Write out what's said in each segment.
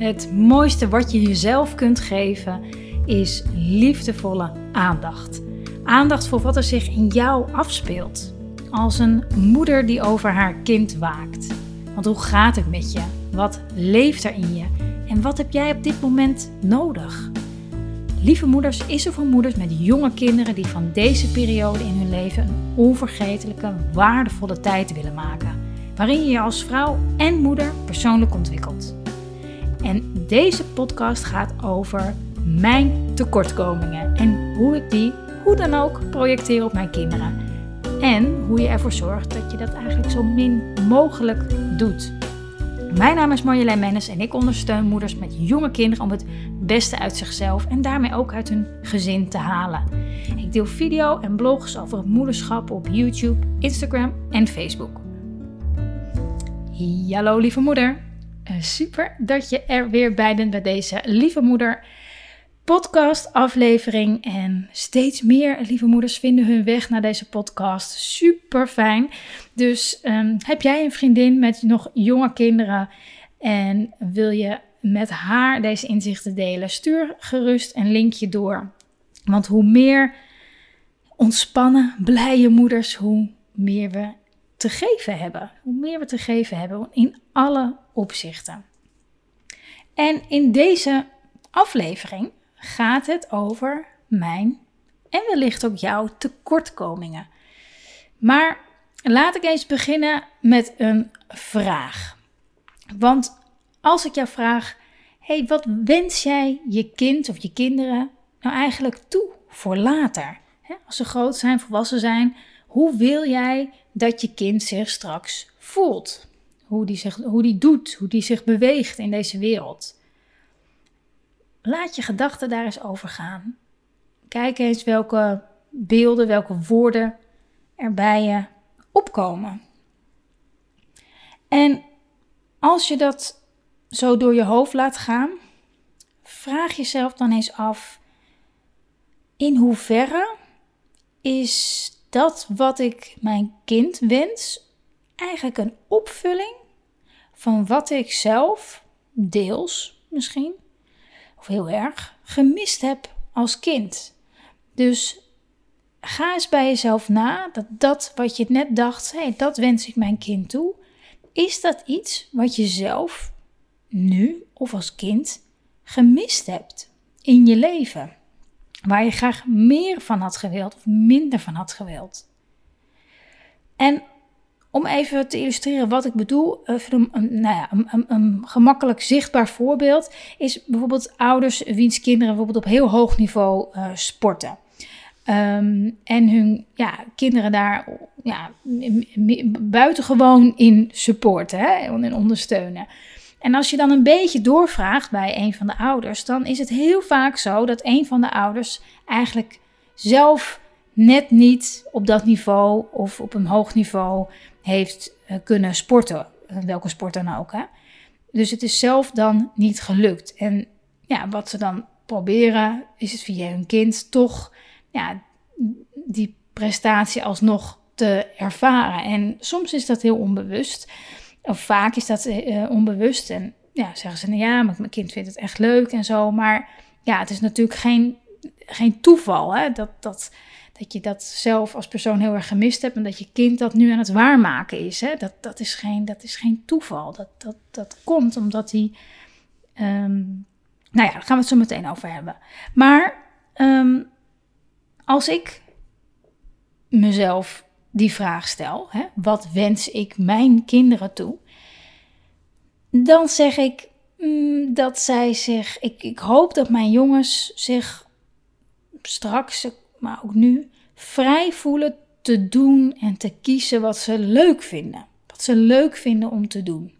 Het mooiste wat je jezelf kunt geven is liefdevolle aandacht. Aandacht voor wat er zich in jou afspeelt. Als een moeder die over haar kind waakt. Want hoe gaat het met je? Wat leeft er in je? En wat heb jij op dit moment nodig? Lieve Moeders is er voor moeders met jonge kinderen die van deze periode in hun leven een onvergetelijke, waardevolle tijd willen maken. Waarin je je als vrouw en moeder persoonlijk ontwikkelt. En deze podcast gaat over mijn tekortkomingen en hoe ik die hoe dan ook projecteer op mijn kinderen. En hoe je ervoor zorgt dat je dat eigenlijk zo min mogelijk doet. Mijn naam is Marjolein Mennis en ik ondersteun moeders met jonge kinderen om het beste uit zichzelf en daarmee ook uit hun gezin te halen. Ik deel video en blogs over het moederschap op YouTube, Instagram en Facebook. Hallo lieve moeder. Eh, super dat je er weer bij bent bij deze lieve moeder podcast aflevering. En steeds meer lieve moeders vinden hun weg naar deze podcast. Super fijn. Dus ehm, heb jij een vriendin met nog jonge kinderen en wil je met haar deze inzichten delen? Stuur gerust een linkje door. Want hoe meer ontspannen, blije moeders, hoe meer we te geven hebben. Hoe meer we te geven hebben in alle opzichten. En in deze aflevering gaat het over mijn en wellicht ook jouw tekortkomingen. Maar laat ik eens beginnen met een vraag. Want als ik jou vraag: hey, wat wens jij je kind of je kinderen nou eigenlijk toe voor later? Als ze groot zijn, volwassen zijn, hoe wil jij dat je kind zich straks voelt? Hoe die, zich, hoe die doet, hoe die zich beweegt in deze wereld. Laat je gedachten daar eens over gaan. Kijk eens welke beelden, welke woorden er bij je opkomen. En als je dat zo door je hoofd laat gaan, vraag jezelf dan eens af: in hoeverre is dat wat ik mijn kind wens eigenlijk een opvulling van wat ik zelf, deels misschien, of heel erg, gemist heb als kind. Dus ga eens bij jezelf na dat dat wat je net dacht, hey, dat wens ik mijn kind toe. Is dat iets wat je zelf nu of als kind gemist hebt in je leven? Waar je graag meer van had gewild of minder van had gewild? En om even te illustreren wat ik bedoel, een, nou ja, een, een, gemakkelijk zichtbaar voorbeeld is bijvoorbeeld ouders wiens kinderen bijvoorbeeld op heel hoog niveau uh, sporten. Um, en hun ja, kinderen daar ja, buitengewoon in supporten hè, en ondersteunen. En als je dan een beetje doorvraagt bij een van de ouders, dan is het heel vaak zo dat een van de ouders eigenlijk zelf net niet op dat niveau of op een hoog niveau heeft eh, kunnen sporten. Eh, welke sport dan ook. Hè? Dus het is zelf dan niet gelukt. En ja, wat ze dan proberen, is het via hun kind toch ja, die prestatie alsnog te ervaren. En soms is dat heel onbewust. Of vaak is dat uh, onbewust. En ja, zeggen ze, nou ja, mijn kind vindt het echt leuk en zo. Maar ja, het is natuurlijk geen, geen toeval hè, dat, dat, dat je dat zelf als persoon heel erg gemist hebt en dat je kind dat nu aan het waarmaken is. Hè? Dat, dat, is geen, dat is geen toeval. Dat, dat, dat komt omdat hij. Um, nou ja, daar gaan we het zo meteen over hebben. Maar um, als ik mezelf die vraag stel: hè, wat wens ik mijn kinderen toe? Dan zeg ik mm, dat zij zich. Ik, ik hoop dat mijn jongens zich straks maar ook nu, vrij voelen te doen en te kiezen wat ze leuk vinden. Wat ze leuk vinden om te doen.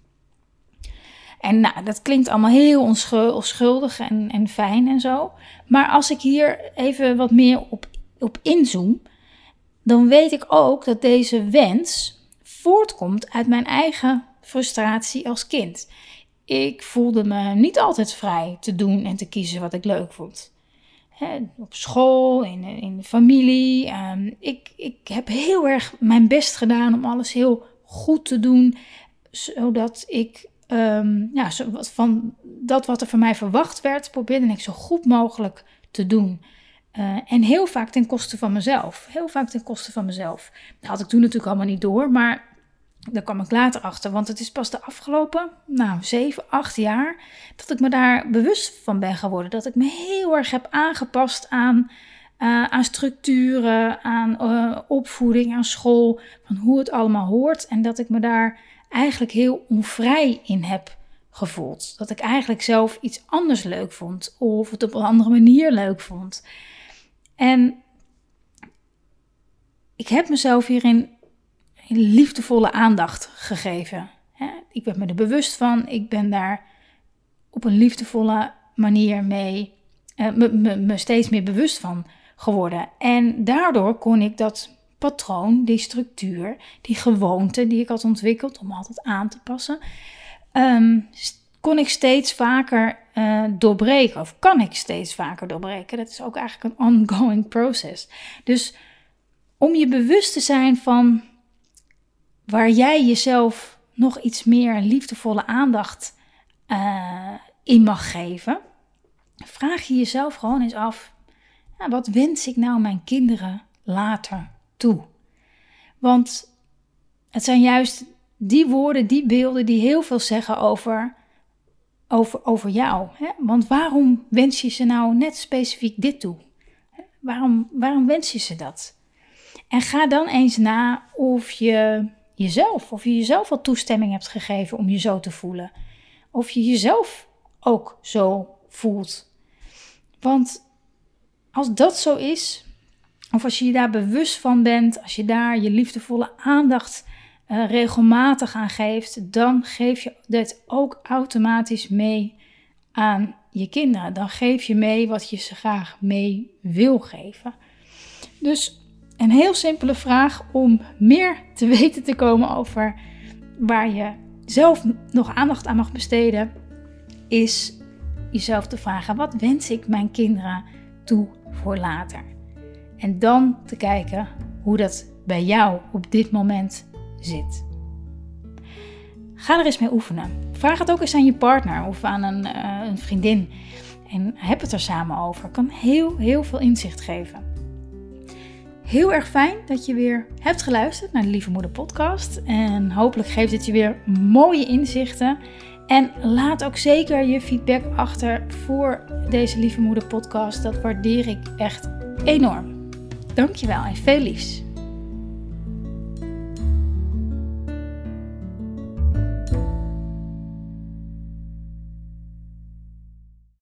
En nou, dat klinkt allemaal heel onschuldig en, en fijn en zo. Maar als ik hier even wat meer op, op inzoom, dan weet ik ook dat deze wens voortkomt uit mijn eigen frustratie als kind. Ik voelde me niet altijd vrij te doen en te kiezen wat ik leuk vond op school, in, in de familie. Ehm, ik, ik heb heel erg mijn best gedaan om alles heel goed te doen, zodat ik um, ja, van dat wat er van mij verwacht werd, probeerde ik zo goed mogelijk te doen. Uh, en heel vaak ten koste van mezelf. Heel vaak ten koste van mezelf. Dat had ik toen natuurlijk allemaal niet door, maar daar kwam ik later achter. Want het is pas de afgelopen, nou, zeven, acht jaar, dat ik me daar bewust van ben geworden. Dat ik me heel erg heb aangepast aan, uh, aan structuren, aan uh, opvoeding, aan school. Van hoe het allemaal hoort. En dat ik me daar eigenlijk heel onvrij in heb gevoeld. Dat ik eigenlijk zelf iets anders leuk vond. Of het op een andere manier leuk vond. En ik heb mezelf hierin liefdevolle aandacht gegeven. Ik ben me er bewust van. Ik ben daar op een liefdevolle manier mee, uh, me, me, steeds meer bewust van geworden. En daardoor kon ik dat patroon, die structuur, die gewoonte die ik had ontwikkeld om altijd aan te passen, um, kon ik steeds vaker uh, doorbreken. Of kan ik steeds vaker doorbreken. Dat is ook eigenlijk een ongoing process. Dus om je bewust te zijn van waar jij jezelf nog iets meer liefdevolle aandacht uh, in mag geven, vraag je jezelf gewoon eens af: wat wens ik nou mijn kinderen later toe? Want het zijn juist die woorden, die beelden die heel veel zeggen over, over, over jou. Hè? Want waarom wens je ze nou net specifiek dit toe? Waarom, waarom wens je ze dat? En ga dan eens na of je jezelf, of je jezelf al toestemming hebt gegeven om je zo te voelen. Of je jezelf ook zo voelt. Want als dat zo is, of als je je daar bewust van bent, als je daar je liefdevolle aandacht uh, regelmatig aan geeft, dan geef je dit ook automatisch mee aan je kinderen. Dan geef je mee wat je ze graag mee wil geven. Dus een heel simpele vraag om meer te weten te komen over waar je zelf nog aandacht aan mag besteden, is jezelf te vragen: wat wens ik mijn kinderen toe voor later? En dan te kijken hoe dat bij jou op dit moment zit. Ga er eens mee oefenen. Vraag het ook eens aan je partner of aan een, uh, een vriendin. En heb het er samen over. Kan heel, heel veel inzicht geven. Heel erg fijn dat je weer hebt geluisterd naar de Lieve Moeder podcast. En hopelijk geeft het je weer mooie inzichten. En laat ook zeker je feedback achter voor deze Lieve Moeder podcast. Dat waardeer ik echt enorm. Dankjewel en veel liefs.